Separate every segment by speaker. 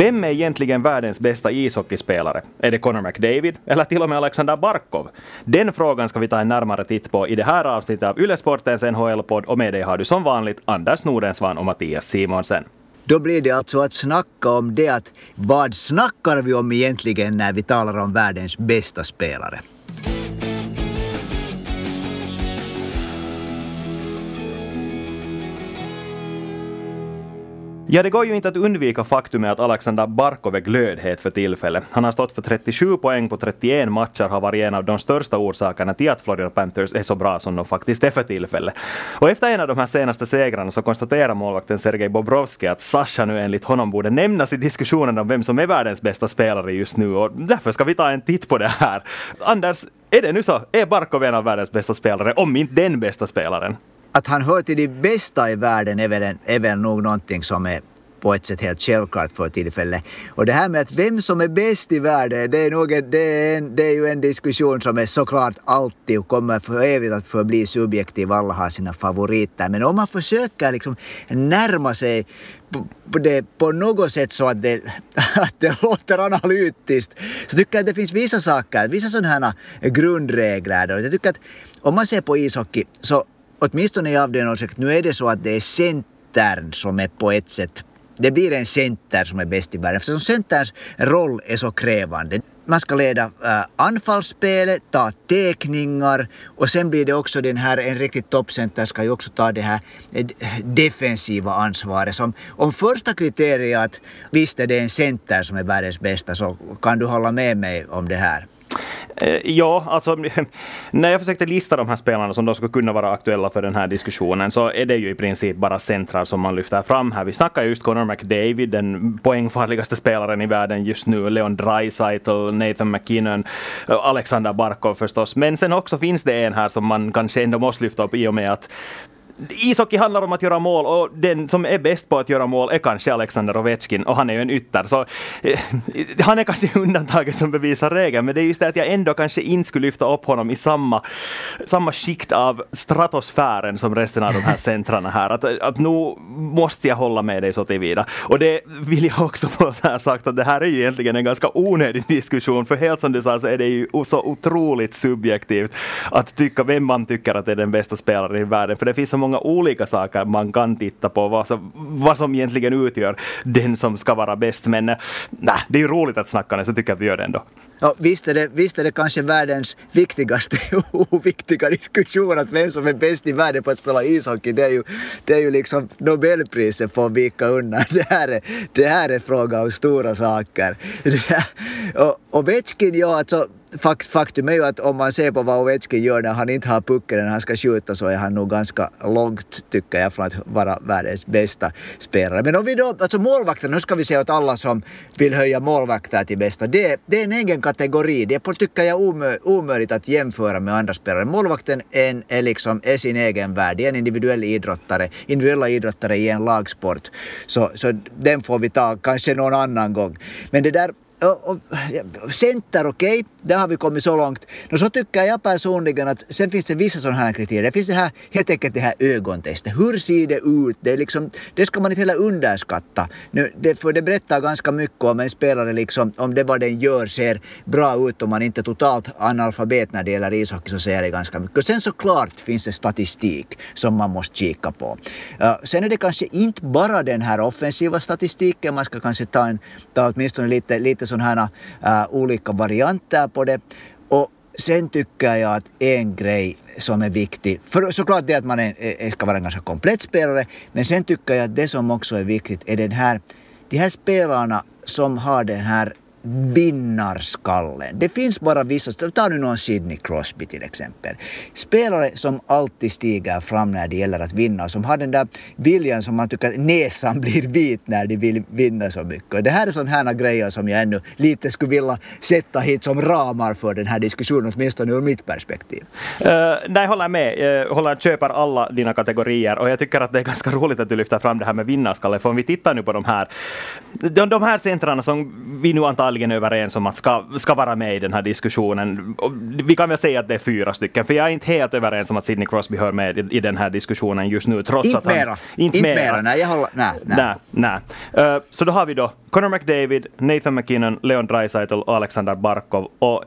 Speaker 1: Vem är egentligen världens bästa ishockeyspelare? Är det Connor McDavid eller till och med Alexander Barkov? Den frågan ska vi ta en närmare titt på i det här avsnittet av Ylesportens NHL-podd och med dig har du som vanligt Anders Nordensvan och Mattias Simonsen.
Speaker 2: Då blir det alltså att snacka om det att vad snackar vi om egentligen när vi talar om världens bästa spelare?
Speaker 1: Ja, det går ju inte att undvika faktumet att Alexander Barkov är glödhet för tillfället. Han har stått för 37 poäng på 31 matcher har varit en av de största orsakerna till att Florida Panthers är så bra som de faktiskt är för tillfället. Och efter en av de här senaste segrarna så konstaterar målvakten Sergej Bobrovski att Sasha nu enligt honom borde nämnas i diskussionen om vem som är världens bästa spelare just nu och därför ska vi ta en titt på det här. Anders, är det nu så? Är Barkov en av världens bästa spelare, om inte den bästa spelaren?
Speaker 2: Att han hör till de bästa i världen är väl, en, är väl nog någonting som är på ett sätt helt självklart för tillfället. Och det här med att vem som är bäst i världen, det är, nog en, det är, en, det är ju en diskussion som är såklart alltid och kommer för evigt att förbli subjektiv. Alla har sina favoriter. Men om man försöker liksom närma sig på, det på något sätt så att det, att det låter analytiskt så tycker jag att det finns vissa saker, vissa sådana här grundregler. Jag tycker att om man ser på ishockey så åtminstone i avdelning nu är det så att det är centern som är på ett sätt det blir en center som är bäst i världen. Eftersom centerns roll är så krävande. Man ska leda äh, anfallsspelet, ta teckningar och sen blir det också den här, en riktig toppcenter ska ju också ta det här eh, defensiva ansvaret. Som, om första kriteriet, visst är det en center som är världens bästa, så kan du hålla med mig om det här?
Speaker 1: Eh, ja, alltså när jag försökte lista de här spelarna som då skulle kunna vara aktuella för den här diskussionen så är det ju i princip bara centrar som man lyfter fram här. Vi snackar just Connor McDavid, den poängfarligaste spelaren i världen just nu, Leon Draisaitl, Nathan McKinnon, eh, Alexander Barkov förstås. Men sen också finns det en här som man kanske ändå måste lyfta upp i och med att ishockey handlar om att göra mål och den som är bäst på att göra mål är kanske Alexander Ovechkin och han är ju en ytter. Så eh, han är kanske undantaget som bevisar regeln, men det är just det att jag ändå kanske inte skulle lyfta upp honom i samma, samma skikt av stratosfären som resten av de här centrarna här. Att, att nu måste jag hålla med dig så tillvida. Och det vill jag också få så här sagt att det här är ju egentligen en ganska onödig diskussion, för helt som du sa så är det ju så otroligt subjektivt att tycka vem man tycker att är den bästa spelaren i världen, för det finns så många många olika saker man kan titta på, vad som, vad som egentligen utgör den som ska vara bäst. Men eh, nej, det är ju roligt att snacka det, så tycker jag att vi gör det ändå.
Speaker 2: Ja, visst, är det, visst är det kanske världens viktigaste oviktiga diskussion att vem som är bäst i världen på att spela ishockey. Det är ju, det är ju liksom Nobelpriset får vika undan. Det här är, det här är fråga om stora saker. och, och Ovechkin, ja alltså faktum är ju att om man ser på vad Ovechkin gör när han inte har pucken när han ska skjuta så är han nog ganska långt tycker jag från att vara världens bästa spelare. Men om vi då, alltså målvakterna, nu ska vi se åt alla som vill höja målvakter till bästa. Det, det är en egen kategori. Det är tycker jag omö, omöjligt att jämföra med andra spelare. Målvakten är, är liksom är sin egen värld. Det är en individuell idrottare, individuella idrottare i en lagsport. Så, så den får vi ta kanske någon annan gång. Men det där center, okej, okay, där har vi kommit så långt. Och så tycker jag personligen att sen finns det vissa sådana här kriterier. Det finns det här, helt enkelt det här ögontestet. Hur ser det ut? Det, är liksom, det ska man inte heller underskatta. Nu, det, för det berättar ganska mycket om en spelare, liksom, om det vad den gör ser bra ut om man inte är totalt analfabet när det gäller ishockey så säger det ganska mycket. Och sen såklart finns det statistik som man måste kika på. Uh, sen är det kanske inte bara den här offensiva statistiken, man ska kanske ta, en, ta åtminstone lite, lite sådana här äh, olika varianter på det. Och sen tycker jag att en grej som är viktig, för såklart det att man är, är, ska vara en ganska komplett spelare, men sen tycker jag att det som också är viktigt är den här, de här spelarna som har den här vinnarskallen. Det finns bara vissa, ta nu någon Sidney Crosby till exempel. Spelare som alltid stiger fram när det gäller att vinna och som har den där viljan som man tycker att näsan blir vit när de vill vinna så mycket. Och det här är sådana här grejer som jag ännu lite skulle vilja sätta hit som ramar för den här diskussionen, åtminstone ur mitt perspektiv.
Speaker 1: Uh, nej, håller med. Uh, håller, köper alla dina kategorier och jag tycker att det är ganska roligt att du lyfter fram det här med vinnarskalle. För om vi tittar nu på de här, de, de här centrarna som vi nu antar uppenbarligen överens om att ska, ska vara med i den här diskussionen. Vi kan väl säga att det är fyra stycken, för jag är inte helt överens om att Sidney Crosby hör med i, i den här diskussionen just nu. Trots
Speaker 2: inte
Speaker 1: att han,
Speaker 2: mera. Inte, inte mera. Nej, jag håller... Nej,
Speaker 1: nej. nej, nej. Uh, så då har vi då Connor McDavid, Nathan McKinnon, Leon Draisaitl och Alexander Barkov. Och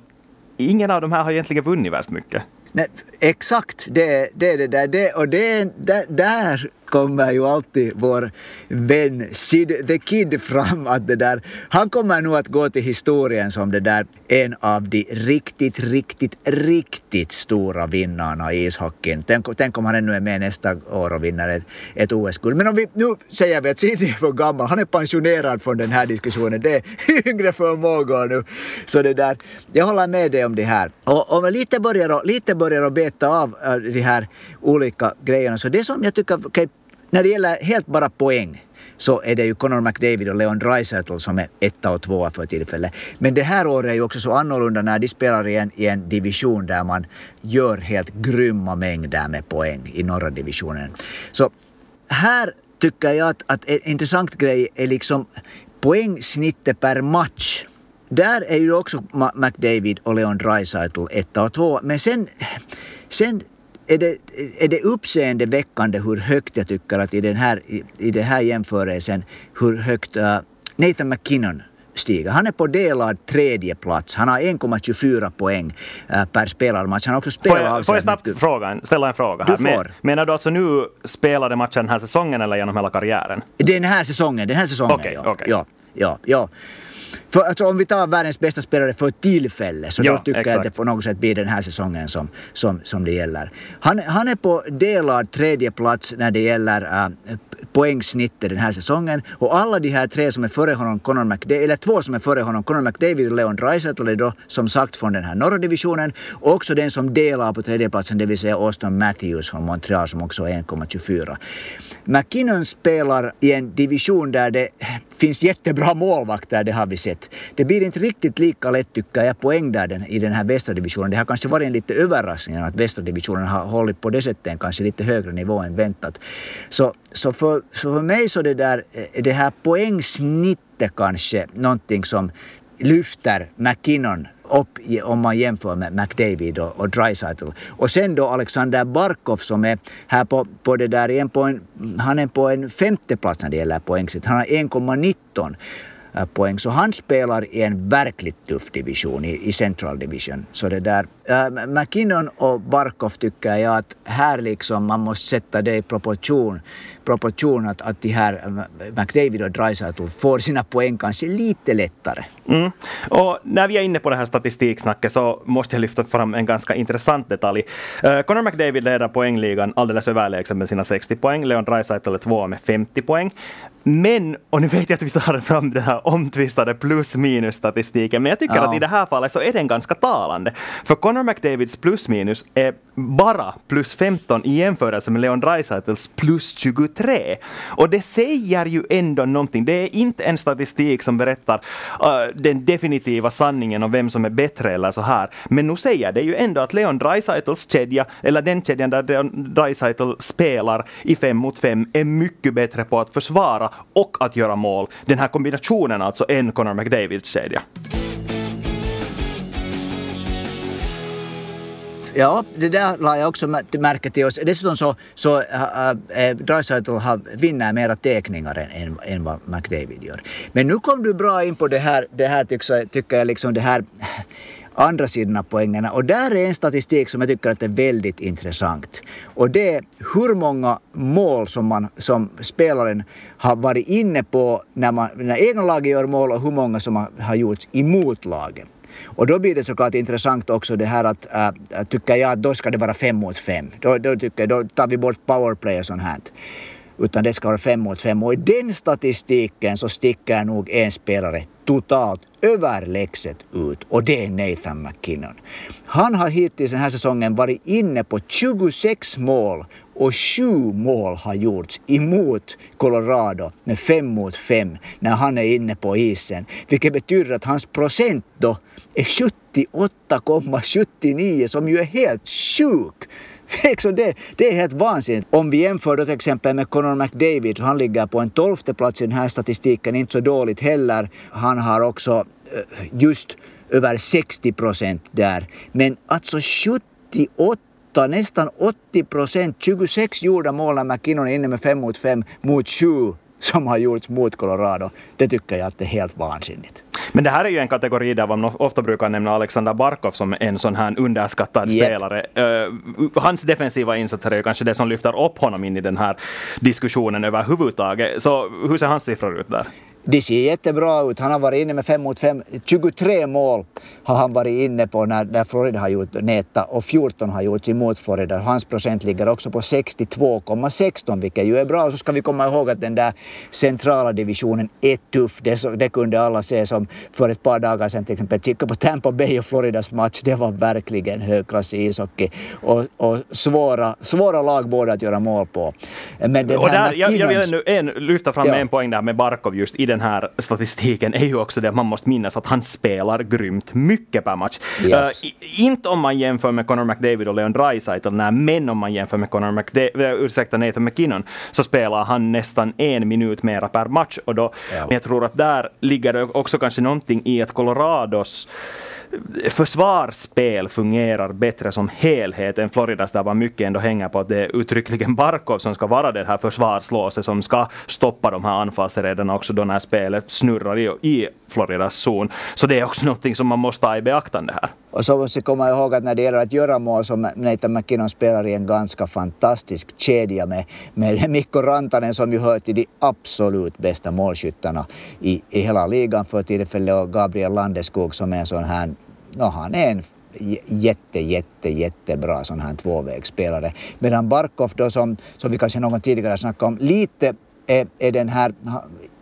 Speaker 1: ingen av de här har egentligen vunnit värst mycket.
Speaker 2: Nej, exakt, det, det är det där. Det, och det, där, där kommer ju alltid vår vän Sid the Kid fram att det där, han kommer nog att gå till historien som det där en av de riktigt, riktigt, riktigt stora vinnarna i ishockeyn. Tänk, tänk om han ännu är med nästa år och vinner ett, ett OS-guld. Men om vi nu säger vi att Sid är för gammal, han är pensionerad från den här diskussionen, det är yngre förmågor nu. Så det där, jag håller med dig om det här. Och om jag lite börjar, lite börjar att beta av äh, de här olika grejerna, så det som jag tycker, okay, när det gäller helt bara poäng så är det ju Conor McDavid och Leon Draisaitl som är etta och tvåa för tillfället. Men det här året är ju också så annorlunda när de spelar i en, i en division där man gör helt grymma mängder med poäng i norra divisionen. Så här tycker jag att, att en intressant grej är liksom poängsnittet per match. Där är ju också McDavid och Leon Draisaitl etta och tvåa. Men sen, sen är det, är det uppseendeväckande hur högt jag tycker att i den här, i, i den här jämförelsen hur högt uh, Nathan McKinnon stiger. Han är på delad tredje plats. Han har 1,24 poäng uh, per spelarmatch. Han har också spelat
Speaker 1: Får jag, får jag snabbt fråga, ställa en fråga? Här?
Speaker 2: Du får.
Speaker 1: menar du alltså nu spelade matchen den här säsongen eller genom hela karriären?
Speaker 2: Den här säsongen, den här säsongen
Speaker 1: okay,
Speaker 2: ja.
Speaker 1: Okay.
Speaker 2: ja. Ja, ja. För, alltså, om vi tar världens bästa spelare för tillfälle så ja, då tycker exakt. jag att det på något sätt blir den här säsongen som, som, som det gäller. Han, han är på delad tredje plats när det gäller äh, poängsnittet den här säsongen. Och alla de här tre som är före honom, Conor McDavid, eller två som är före honom, Conor McDavid och Leon Draisaitl då som sagt från den här norra divisionen. Och också den som delar på tredjeplatsen, det vill säga Austin Matthews från Montreal som också är 1,24. McKinnon spelar i en division där det finns jättebra målvakter, det har vi sett. Det blir inte riktigt lika lätt tycker jag poäng där den, i den här västra divisionen. Det har kanske varit en lite överraskning att västra divisionen har hållit på det sättet kanske lite högre nivå än väntat. Så, så, för, så för mig så det där, eh, det här poängsnittet kanske någonting som lyfter McKinnon upp om man jämför med McDavid och, och Dreisaitl. Och sen då Alexander Barkov som är här på, på det där, en på en, han är på en femte plats när det gäller poängsitt. Han har 1,19 eh, poäng. Så han spelar i en verkligt tuff division, i, i Central Division. Så det där, äh, McKinnon och Barkov tycker jag att här liksom man måste sätta det i proportion proportion att, att de här äh, McDavid och Dreisaitl får sina poäng kanske lite lättare.
Speaker 1: Mm. Och när vi är inne på det här statistiksnacket så måste jag lyfta fram en ganska intressant detalj. Uh, Conor McDavid leder poängligan alldeles överlägset med sina 60 poäng. Leon Draisaitl är tvåa med 50 poäng. Men, och nu vet jag att vi tar fram den här omtvistade plus minus statistiken, men jag tycker ja. att i det här fallet så är den ganska talande. För Conor McDavids plus minus är bara plus 15 i jämförelse med Leon Draisaitls plus 23. Och det säger ju ändå någonting. Det är inte en statistik som berättar uh, den definitiva sanningen om vem som är bättre eller så här. Men nu säger det ju ändå att Leon Dreisaitls kedja, eller den kedjan där Leon Dreisaitl spelar i fem mot fem, är mycket bättre på att försvara och att göra mål. Den här kombinationen alltså, än Conor McDavids kedja.
Speaker 2: Ja, det där la jag också märke till. Dessutom så, så äh, äh, äh Dreisaitl vinner mera teckningar än, än, än vad McDavid gör. Men nu kom du bra in på det här, det här tycker, tycker jag, liksom det här andra sidan av poängerna. Och där är en statistik som jag tycker att är väldigt intressant. Och det är hur många mål som, man, som spelaren har varit inne på när, man, när egna laget gör mål och hur många som har gjorts emot laget. Och då blir det såklart intressant också det här att, äh, äh, tycker jag, att då ska det vara fem mot fem. Då, då, tycker jag, då tar vi bort powerplay och sånt här. Utan det ska vara fem mot fem. Och i den statistiken så sticker nog en spelare totalt överlägset ut och det är Nathan McKinnon. Han har hittills den här säsongen varit inne på 26 mål och sju mål har gjorts emot Colorado med fem mot fem när han är inne på isen. Vilket betyder att hans procent då är 78,79 som ju är helt sjuk. det, det är helt vansinnigt. Om vi jämför då till exempel med Conor McDavid så han ligger på en tolfte plats i den här statistiken, inte så dåligt heller. Han har också eh, just över 60 procent där. Men alltså 78, nästan 80 procent, 26 gjorda mål när McKinnon är inne med 5 mot 5 mot 7 som har gjorts mot Colorado. Det tycker jag att det är helt vansinnigt.
Speaker 1: Men det här är ju en kategori där man ofta brukar nämna Alexander Barkov som en sån här underskattad yep. spelare. Uh, hans defensiva insatser är ju kanske det som lyfter upp honom in i den här diskussionen överhuvudtaget. Så hur ser hans siffror ut där?
Speaker 2: Det ser jättebra ut. Han har varit inne med 5 mot 5. 23 mål har han varit inne på när, när Florida har gjort neta och 14 har gjorts emot Florida. Hans procent ligger också på 62,16 vilket ju är bra. Och så ska vi komma ihåg att den där centrala divisionen är tuff. Det, så, det kunde alla se som för ett par dagar sedan till exempel. Kika på Tampa Bay och Floridas match. Det var verkligen högklassig ishockey och, och svåra, svåra lag både att göra mål på.
Speaker 1: Men den och där, jag, jag vill ännu en, lyfta fram ja. en poäng där med Barkov just i den här statistiken är ju också det att man måste minnas att han spelar grymt mycket per match. Uh, inte om man jämför med Conor McDavid och Leon Draisaitl, men om man jämför med Conor McDavid, uh, ursäkta Nathan McKinnon, så spelar han nästan en minut mera per match. Och då, ja. Jag tror att där ligger det också kanske någonting i att Colorados försvarsspel fungerar bättre som helhet än Floridas där man mycket ändå hänger på att det är uttryckligen Barkov som ska vara det här försvarslåset som ska stoppa de här anfallsräderna också då när spelet snurrar i, i Floridas zon. Så det är också någonting som man måste ta i beaktande här.
Speaker 2: Och så måste vi komma ihåg att när det gäller att göra mål så Nathan McKinnon spelar i en ganska fantastisk kedja med, med Mikko Rantanen som ju hör till de absolut bästa målskyttarna i, i hela ligan för tillfället och Gabriel Landeskog som är en sån här no, han är en jätte, jätte, jättebra sån här tvåvägsspelare. Medan Barkov då som, som vi kanske någon tidigare snackade om, lite är, är den här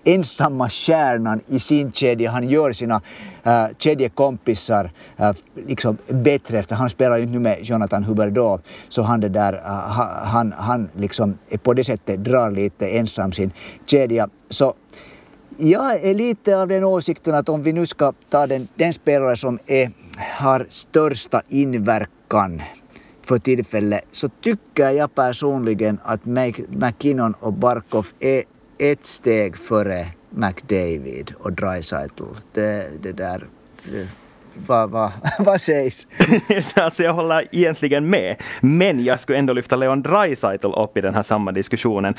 Speaker 2: ensamma kärnan i sin kedja. Han gör sina äh, kedjekompisar äh, liksom bättre efter. Han spelar ju nu med Jonathan Huberdeau så han, det där, äh, han, han liksom på det sättet drar lite ensam sin kedja. Så jag är lite av den åsikten att om vi nu ska ta den, den spelare som är, har största inverkan för tillfället så tycker jag personligen att McKinnon och Barkov är ett steg före McDavid och Dreisaitl. Det, det där eh, vad, va, vad sägs?
Speaker 1: alltså jag håller egentligen med. Men jag skulle ändå lyfta Leon Draisaitl upp i den här samma diskussionen.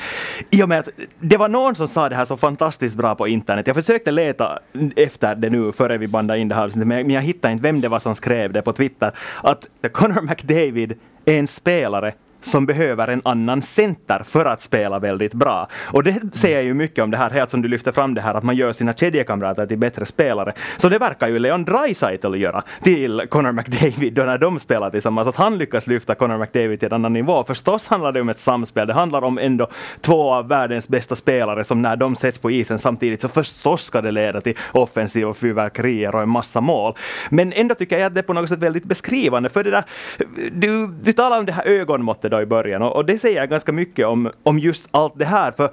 Speaker 1: I och med att det var någon som sa det här så fantastiskt bra på internet. Jag försökte leta efter det nu före vi bandade in det här men jag hittade inte vem det var som skrev det på Twitter. Att Connor McDavid är en spelare som behöver en annan center för att spela väldigt bra. Och det säger ju mycket om det här, helt som du lyfter fram det här att man gör sina kedjekamrater till bättre spelare. Så det verkar ju Leon Draisaitl göra till Connor McDavid då när de spelar tillsammans, att han lyckas lyfta Connor McDavid till en annan nivå. Förstås handlar det om ett samspel, det handlar om ändå två av världens bästa spelare som när de sätts på isen samtidigt så förstås ska det leda till offensiva fyrverkerier och en massa mål. Men ändå tycker jag att det är på något sätt väldigt beskrivande för det där, du, du talar om det här ögonmåttet då i början. Och, och det säger ganska mycket om, om just allt det här. För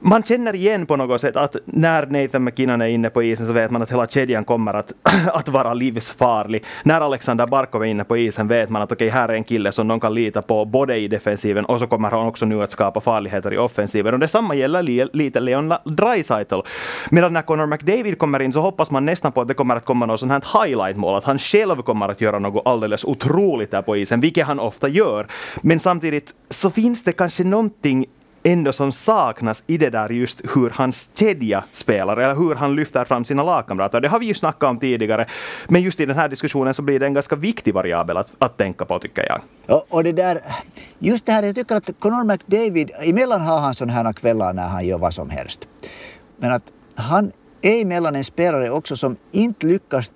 Speaker 1: man känner igen på något sätt att när Nathan McKinnon är inne på isen så vet man att hela kedjan kommer att, att vara livsfarlig. När Alexander Barkov är inne på isen vet man att okej, okay, här är en kille som de kan lita på både i defensiven och så kommer han också nu att skapa farligheter i offensiven. Och detsamma gäller li, lite Leon Draisaitl. Medan när Connor McDavid kommer in så hoppas man nästan på att det kommer att komma något sånt här highlight-mål, att han själv kommer att göra något alldeles otroligt där på isen, vilket han ofta gör. Men samtidigt så finns det kanske någonting ändå som saknas i det där just hur hans kedja spelar, eller hur han lyfter fram sina lagkamrater. Det har vi ju snackat om tidigare, men just i den här diskussionen så blir det en ganska viktig variabel att, att tänka på, tycker jag.
Speaker 2: Och, och det där, just det här, jag tycker att Conor McDavid, emellan har han sådana här kvällar när han gör vad som helst. Men att han är emellan en spelare också som inte lyckas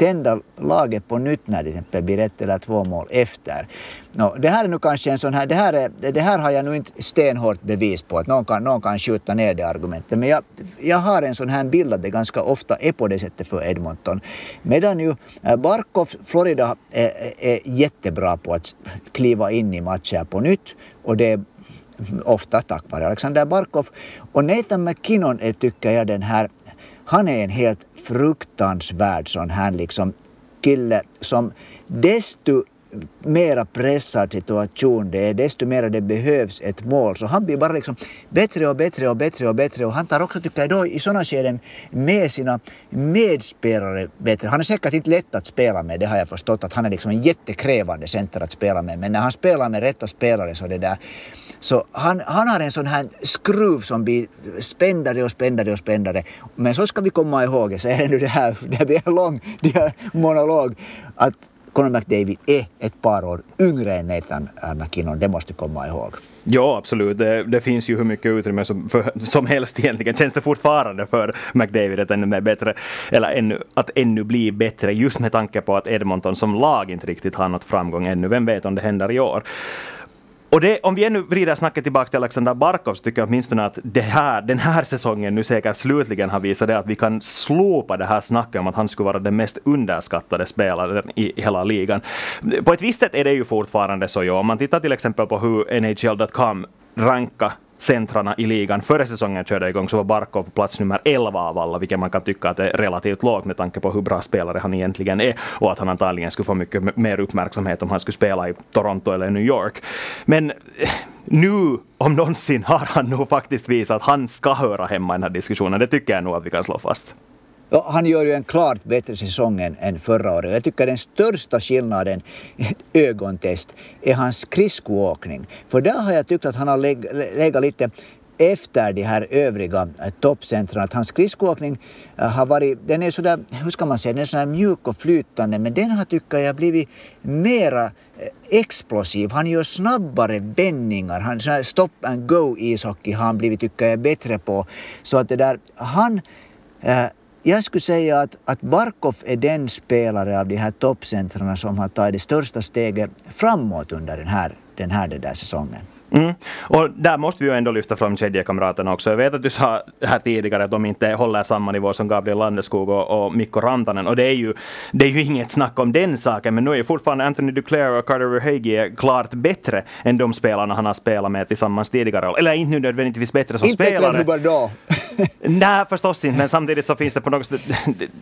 Speaker 2: tända laget på nytt när det till exempel blir ett eller två mål efter. No, det här är nu kanske en sån här, det här, är, det här har jag nu inte stenhårt bevis på att någon kan, någon kan skjuta ner det argumentet. Men jag, jag har en sån här bild att det ganska ofta är på det sättet för Edmonton. Medan ju eh, Barkov, Florida är, är jättebra på att kliva in i matcher på nytt och det är ofta tack vare Alexander Barkov. Och Nathan McKinnon är, tycker jag, den här han är en helt fruktansvärd sån här liksom kille som desto mera pressad situation det är, desto mera det behövs ett mål. Så han blir bara liksom bättre och bättre och bättre och bättre och han tar också, tycker jag, då, i sådana skeden med sina medspelare bättre. Han är säkert inte lätt att spela med, det har jag förstått, att han är liksom en jättekrävande center att spela med. Men när han spelar med rätta spelare så det där så han, han har en sån här skruv som blir spändare och spändare och spändare. Men så ska vi komma ihåg, jag säger nu det här, det blir en lång det här monolog, att Conor McDavid är ett par år yngre än Nathan äh, McKinnon, det måste vi komma ihåg.
Speaker 1: Ja, absolut. Det, det, finns ju hur mycket utrymme som, för, som helst egentligen. Känns det fortfarande för McDavid att ännu, bättre, eller ännu, att ännu bli bättre, just med tanke på att Edmonton som lag inte riktigt har nått framgång ännu. Vem vet om det händer i år. Och det, om vi ännu vrider snacket tillbaka till Alexander Barkov så tycker jag åtminstone att det här, den här säsongen nu säkert slutligen har visat det att vi kan slopa det här snacket om att han skulle vara den mest underskattade spelaren i hela ligan. På ett visst sätt är det ju fortfarande så, ja. Om man tittar till exempel på hur NHL.com ranka centrarna i ligan. Före säsongen körde igång så var Barkov på plats nummer 11 av alla, vilket man kan tycka att är relativt lågt med tanke på hur bra spelare han egentligen är och att han antagligen skulle få mycket mer uppmärksamhet om han skulle spela i Toronto eller New York. Men eh, nu om någonsin har han nog faktiskt visat att han ska höra hemma i den här diskussionen. Det tycker jag nog att vi kan slå fast.
Speaker 2: Ja, han gör ju en klart bättre säsong än förra året. Jag tycker den största skillnaden i ögontest är hans skridskoåkning. För där har jag tyckt att han har legat lite efter de här övriga eh, toppcentren. Att hans skridskoåkning eh, har varit, den är sådär, hur ska man säga, den är sådär mjuk och flytande men den har tycker jag blivit mera eh, explosiv. Han gör snabbare vändningar. Han, sån stop and go ishockey har han blivit, tycker jag, bättre på. Så att det där, han jag skulle säga att, att Barkov är den spelare av de här toppcentrarna som har tagit det största steget framåt under den här, den här den där säsongen.
Speaker 1: Mm. Och där måste vi ju ändå lyfta fram kedjekamraterna också. Jag vet att du sa här tidigare att de inte håller samma nivå som Gabriel Landeskog och, och Mikko Rantanen. Och det är, ju, det är ju inget snack om den saken. Men nu är ju fortfarande Anthony Duclair och Carter Verhage klart bättre än de spelarna han har spelat med tillsammans tidigare. Eller inte nödvändigtvis bättre som
Speaker 2: inte
Speaker 1: spelare.
Speaker 2: Inte
Speaker 1: Nej, förstås inte. Men samtidigt så finns det på något sätt...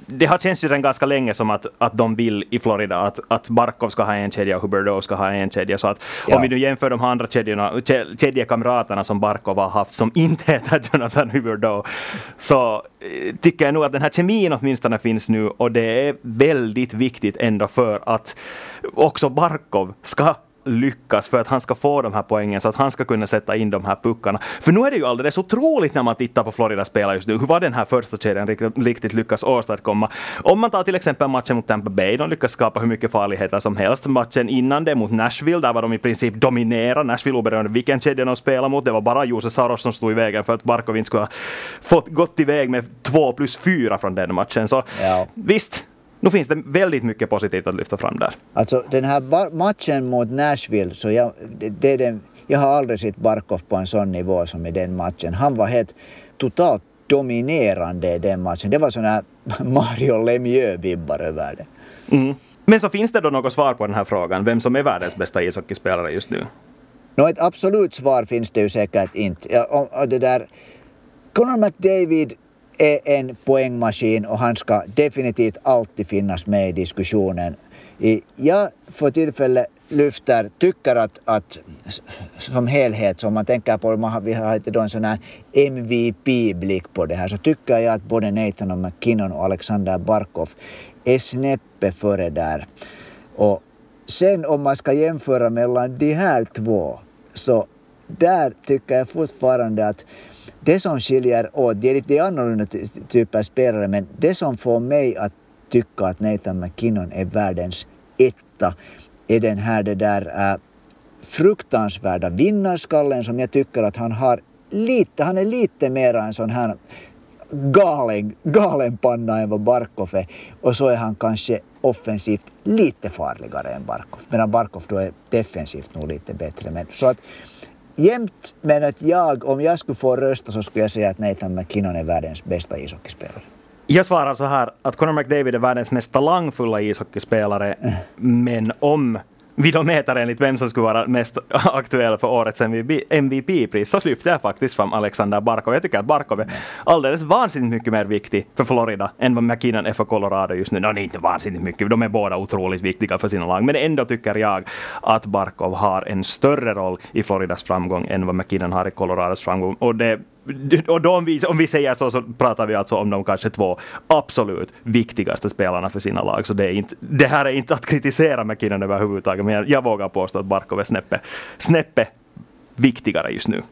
Speaker 1: Det, har känts ju redan ganska länge som att, att de vill i Florida att, att Barkov ska ha en kedja och Huberdeau ska ha en kedja. Så att ja. om vi nu jämför de andra kedjorna kedjekamraterna som Barkov har haft som inte heter Jonathan Huberdeau så eh, tycker jag nog att den här kemin åtminstone finns nu och det är väldigt viktigt ändå för att också Barkov ska lyckas för att han ska få de här poängen så att han ska kunna sätta in de här puckarna. För nu är det ju alldeles otroligt när man tittar på Florida spela just nu, hur var den här första kedjan riktigt lyckas åstadkomma. Om man tar till exempel matchen mot Tampa Bay, de lyckas skapa hur mycket farligheter som helst. Matchen innan det mot Nashville, där var de i princip dominera Nashville oberoende vilken kedja de spelade mot. Det var bara Jose Saros som stod i vägen för att Barkovin skulle ha fått gått iväg med två plus fyra från den matchen. Så ja. visst, nu finns det väldigt mycket positivt att lyfta fram där.
Speaker 2: Alltså den här matchen mot Nashville, så jag, det, det den, jag har aldrig sett Barkov på en sån nivå som i den matchen. Han var helt totalt dominerande i den matchen. Det var sån här Mario Lemieux-vibbar över det.
Speaker 1: Mm. Men så finns det då något svar på den här frågan, vem som är världens bästa ishockeyspelare just nu?
Speaker 2: Nå, ett absolut svar finns det ju säkert inte. Och, och det där, Conor McDavid är en poängmaskin och han ska definitivt alltid finnas med i diskussionen. Jag för tillfället lyfter, tycker att, att som helhet, som man tänker på, vi har då en sån här MVP-blick på det här, så tycker jag att både Nathan och McKinnon och Alexander Barkov är snäppet före där. Och sen om man ska jämföra mellan de här två, så där tycker jag fortfarande att det som skiljer åt, det är lite annorlunda typer av spelare, men det som får mig att tycka att Nathan McKinnon är världens etta är den här det där äh, fruktansvärda vinnarskallen som jag tycker att han har lite, han är lite mera en sån här galen, galen panna än vad Barkov är. Och så är han kanske offensivt lite farligare än Barkov. Medan Barkov då är defensivt nog lite bättre. Men, så att jämt, men att jag, om jag skulle få rösta så skulle jag säga att Nathan McKinnon är världens bästa ishockeyspelare.
Speaker 1: Jag svarar så här att Conor McDavid är världens mest talangfulla ishockeyspelare. Mm. Men om vidometer enligt vem som skulle vara mest aktuell för årets MVP-pris så lyfter jag faktiskt fram Alexander Barkov. Jag tycker att Barkov är alldeles vansinnigt mycket mer viktig för Florida än vad McKinnon är för Colorado just nu. No, det är inte vansinnigt mycket, de är båda otroligt viktiga för sina lag. Men ändå tycker jag att Barkov har en större roll i Floridas framgång än vad McKinnon har i Colorados framgång. Och det och de, om, vi, om vi säger så, så pratar vi alltså om de kanske två absolut viktigaste spelarna för sina lag. Så det, är inte, det här är inte att kritisera McKinnon överhuvudtaget, men jag, jag vågar påstå att Barkov är snäppe, snäppe viktigare just nu.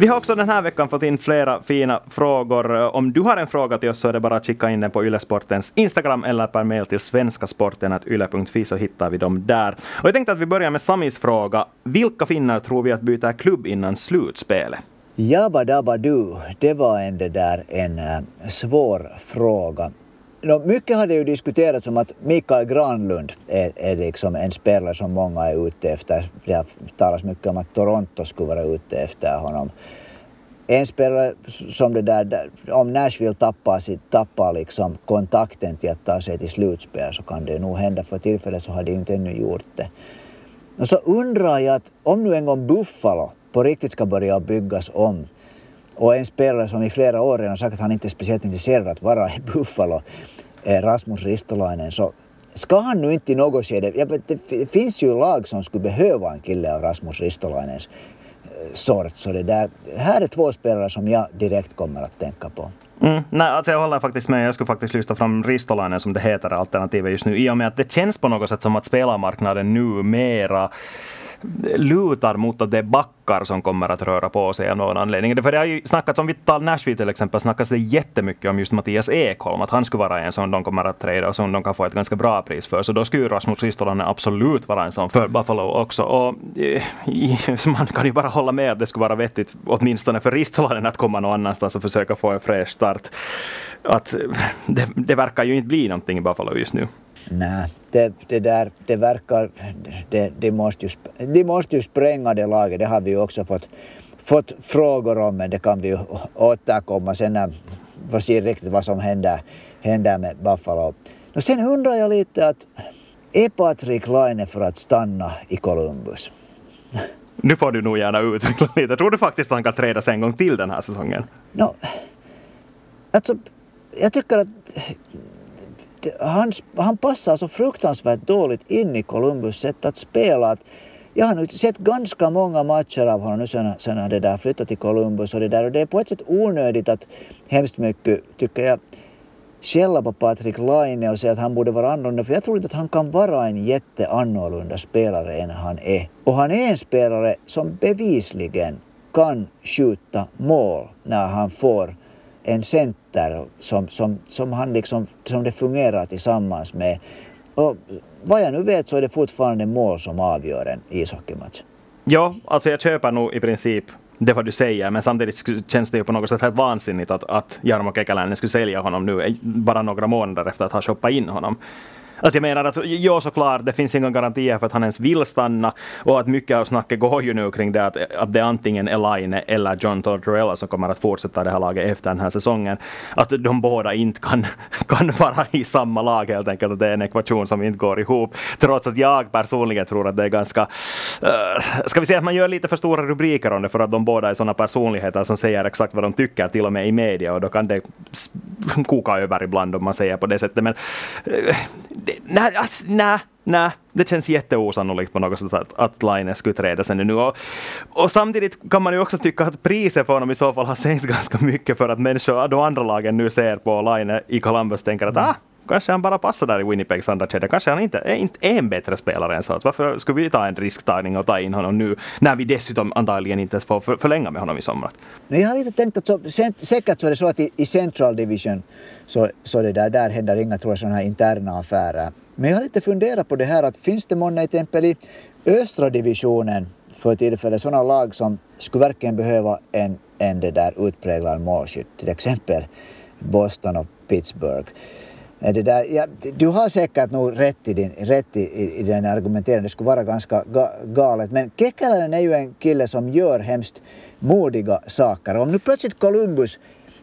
Speaker 1: Vi har också den här veckan fått in flera fina frågor. Om du har en fråga till oss så är det bara att skicka in den på Ylesportens Instagram eller per mail till svenskasporten.yle.fi så hittar vi dem där. Och jag tänkte att vi börjar med Samis fråga. Vilka finnar tror vi att byter klubb innan slutspelet?
Speaker 2: Jabba dabba du, det var en, det där, en eh, svår fråga. No, mycket har det ju diskuterats om att Mikael Granlund är, är liksom en spelare som många är ute efter. Det har talats mycket om att Toronto skulle vara ute efter honom. En spelare som det där, om Nashville tappar, sitt, tappar liksom kontakten till att ta sig till slutspel så kan det nog hända. För tillfället så har de inte ännu gjort det. Och så undrar jag att om nu en gång Buffalo på riktigt ska börja byggas om och en spelare som i flera år redan sagt att han inte är speciellt intresserad att vara i Buffalo, Rasmus Ristolainen, så ska han nu inte i något skede... Ja, det finns ju lag som skulle behöva en kille av Rasmus Ristolainens eh, sort. Så det där, här är två spelare som jag direkt kommer att tänka på.
Speaker 1: Mm, nej, alltså jag håller faktiskt med. Jag skulle faktiskt lyfta fram Ristolainen som det heter alternativet just nu. I och med att det känns på något sätt som att spelarmarknaden numera lutar mot att det är backar som kommer att röra på sig av någon anledning. För det har ju snackats, om vi tar Nashville till exempel, snackas det jättemycket om just Mattias Ekholm, att han skulle vara en som de kommer att trada och som de kan få ett ganska bra pris för. Så då skulle Rasmus Ristolainen absolut vara en sån för Buffalo också. Och eh, man kan ju bara hålla med att det skulle vara vettigt, åtminstone för Ristolainen, att komma någon annanstans och försöka få en fräsch start. Att eh, det, det verkar ju inte bli någonting i Buffalo just nu.
Speaker 2: Nej, det, det där, det verkar, det, det måste ju, de måste ju spränga det laget, det har vi ju också fått, fått frågor om, men det kan vi ju återkomma sen när vi ser riktigt vad som händer, händer med Buffalo. Och sen undrar jag lite att är Patrik Laine för att stanna i Columbus?
Speaker 1: Nu får du nog gärna utveckla lite. Tror du faktiskt att han kan trädas en gång till den här säsongen?
Speaker 2: No, alltså, jag tycker att han, han passar så fruktansvärt dåligt in i Columbus sätt att spela. Att jag har nu sett ganska många matcher av honom nu sen, sen han det där flyttat till Columbus och det där och det är på ett sätt onödigt att hemskt mycket, tycker jag, skälla på Patrik Laine och säga att han borde vara annorlunda för jag tror inte att han kan vara en jätteannorlunda spelare än han är. Och han är en spelare som bevisligen kan skjuta mål när han får en center som, som, som, han liksom, som det fungerar tillsammans med. Och vad jag nu vet så är det fortfarande mål som avgör en ishockeymatch.
Speaker 1: Ja, alltså jag köper nog i princip det vad du säger, men samtidigt känns det ju på något sätt helt vansinnigt att, att Jarmo Kekäläinen skulle sälja honom nu eh, bara några månader efter att ha shoppat in honom. Att jag menar att, ja såklart, det finns inga garantier för att han ens vill stanna och att mycket av snacket går ju nu kring det att, att det antingen är eller John Tortorella som kommer att fortsätta det här laget efter den här säsongen. Att de båda inte kan, kan vara i samma lag helt enkelt, att det är en ekvation som inte går ihop. Trots att jag personligen tror att det är ganska, uh, ska vi säga att man gör lite för stora rubriker om det för att de båda är sådana personligheter som säger exakt vad de tycker, till och med i media och då kan det koka över ibland om man säger på det sättet. Men uh, nej, alltså, nej, nej, det känns jätteosannolikt på något sätt att, att Line skulle träda sig nu. Och, och samtidigt kan man ju också tycka att priset för honom i så fall har sänkts ganska mycket för att människor, de andra lagen nu ser på Line i Columbus tänker att ah, Kanske han bara passar där i Winnipegs andra kedja. Kanske han inte är, inte är en bättre spelare än så. Att varför skulle vi ta en risktagning och ta in honom nu när vi dessutom antagligen inte ens får för, förlänga med honom i sommar?
Speaker 2: jag har lite tänkt att så, säkert så är det så att i, i Central Division så, så det där, där händer inga tror jag, sådana här interna affärer. Men jag har lite funderat på det här att finns det månne exempel i östra divisionen för tillfället sådana lag som skulle verkligen behöva en, en det där utpräglad målskytt. Till exempel Boston och Pittsburgh. Det där, ja, du har säkert nog rätt i din, rätt i, i, i den argumenteringen, det skulle vara ganska ga, galet. Men Kekkäläinen är ju en kille som gör hemskt modiga saker. Om nu plötsligt Columbus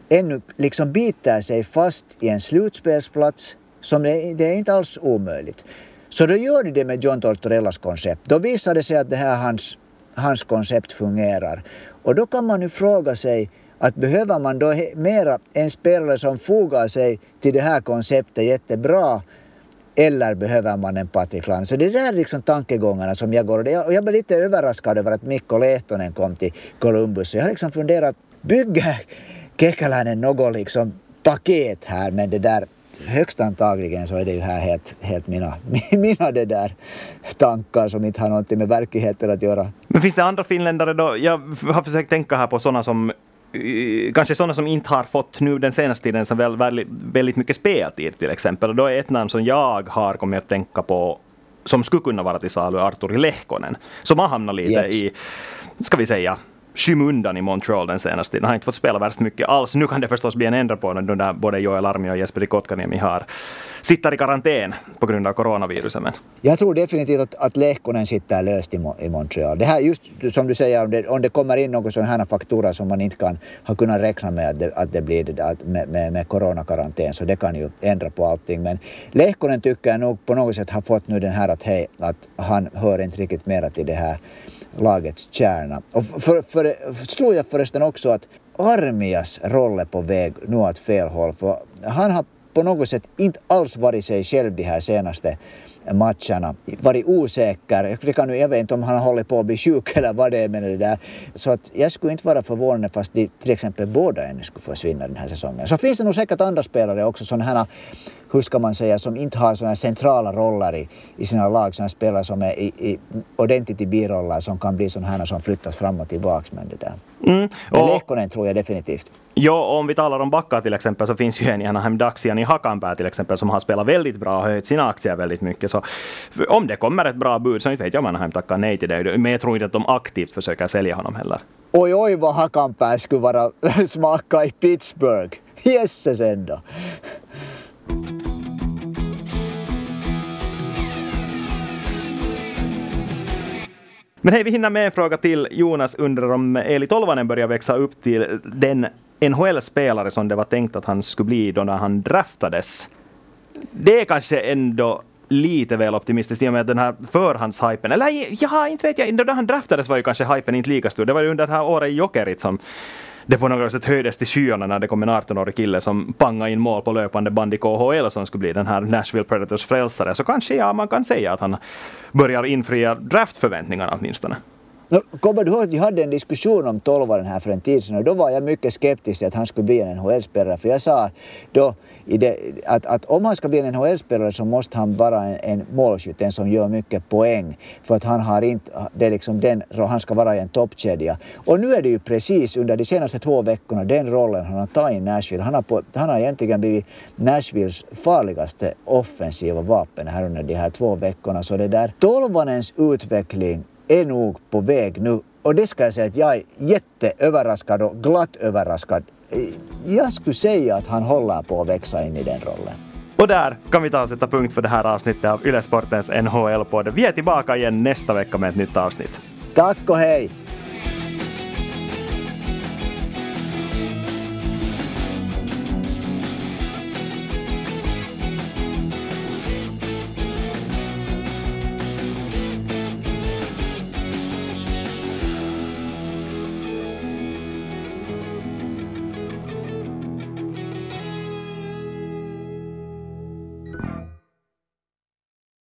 Speaker 2: ännu liksom biter sig fast i en slutspelsplats som det, det är inte alls omöjligt. Så då gör de det med John Tortorellas koncept. Då visar det sig att det här hans, hans koncept fungerar. Och då kan man ju fråga sig att behöver man då mera en spelare som fogar sig till det här konceptet jättebra eller behöver man en Patrik Lang? Så det där är liksom tankegångarna som jag går. Och jag blev lite överraskad över att Mikko Lehtonen kom till Columbus. Så jag har liksom funderat, bygger Kekäläinen något liksom paket här men det där högst antagligen så är det ju här helt, helt mina, mina det där tankar som inte har någonting med verkligheten att göra.
Speaker 1: Men finns det andra finländare då? Jag har försökt tänka här på sådana som kanske sådana som inte har fått nu den senaste tiden så väl, väldigt, väldigt mycket speltid till exempel. Då är ett namn som jag har kommit att tänka på som skulle kunna vara till salu, Arturi Lehkonen. Som har hamnat lite yes. i, ska vi säga, skymundan i Montreal den senaste tiden. Han har inte fått spela värst mycket alls. Nu kan det förstås bli en ändring på när där både Joel Armi och Jesper Kotkaniemi har sitter i karantän på grund av coronaviruset. Men.
Speaker 2: Jag tror definitivt att, att Lehkonen sitter löst i, i Montreal. Det här just som du säger, om det, om det kommer in någon sån här faktura som man inte kan ha kunnat räkna med att det, att det blir att med, med, med coronakarantän, så det kan ju ändra på allting. Men Lehkonen tycker jag nog på något sätt har fått nu den här att, hej, att han hör inte riktigt mera till det här lagets kärna. Och för, för, för, tror jag förresten också att Armias roll är på väg nu åt fel håll. För han har på något sätt inte alls varit sig själv de här senaste matcherna. Varit osäker. Det kan, jag vet inte om han har hållit på att bli sjuk eller vad det är med det där. Så att jag skulle inte vara förvånad fast de till exempel båda ännu skulle försvinna den här säsongen. Så finns det nog säkert andra spelare också, sådana här hur ska man säga, som inte har sådana centrala roller i, i sina lag, sådana spelare som är i, i, ordentligt i biroller som kan bli sådana här som flyttas fram och tillbaka med det där. Mm. Men Lekkonen tror jag definitivt.
Speaker 1: Jo, om vi talar om backar till exempel så finns ju en i Anaheim Daxian i Hakanpää till exempel som har spelat väldigt bra och höjt sina aktier väldigt mycket. Så om det kommer ett bra bud så inte vet jag om Anaheim tackar nej till det. Men jag tror inte att de aktivt försöker sälja honom heller.
Speaker 2: Oj, oj vad Hakanpää skulle vara smaka i Pittsburgh. Jösses ändå.
Speaker 1: Men hej, vi hinner med en fråga till. Jonas undrar om Eli Tolvanen börjar växa upp till den NHL-spelare som det var tänkt att han skulle bli då när han draftades. Det är kanske ändå lite väl optimistiskt i och med den här förhandshypen. Eller ja, inte vet jag. Då han draftades var ju kanske hypen inte lika stor. Det var ju under det här året i Jokerit som det på något sätt höjdes till skyarna när det kom en 18-årig kille som pangade in mål på löpande band i KHL som skulle bli den här Nashville Predators frälsare. Så kanske ja, man kan säga att han börjar infria draftförväntningarna åtminstone.
Speaker 2: Kommer du ihåg att vi hade en diskussion om tolvaren här för en tid sedan och då var jag mycket skeptisk till att han skulle bli en NHL-spelare för jag sa då det, att, att om han ska bli en NHL-spelare så måste han vara en, en målskytt, en som gör mycket poäng för att han har inte, det är liksom den, han ska vara i en toppkedja. Och nu är det ju precis under de senaste två veckorna den rollen han har tagit i Nashville. Han har, på, han har egentligen blivit Nashvilles farligaste offensiva vapen här under de här två veckorna. Så det där tolvanens utveckling är nog på väg nu. Och det ska jag säga att jag är jätteöverraskad och glatt överraskad. Jag skulle säga att han håller på att växa in i den rollen.
Speaker 1: Och där kan vi ta och sätta punkt för det här avsnittet av Yle Sportens NHL-podd. Vi är tillbaka igen nästa vecka med ett nytt avsnitt.
Speaker 2: Tack och hej!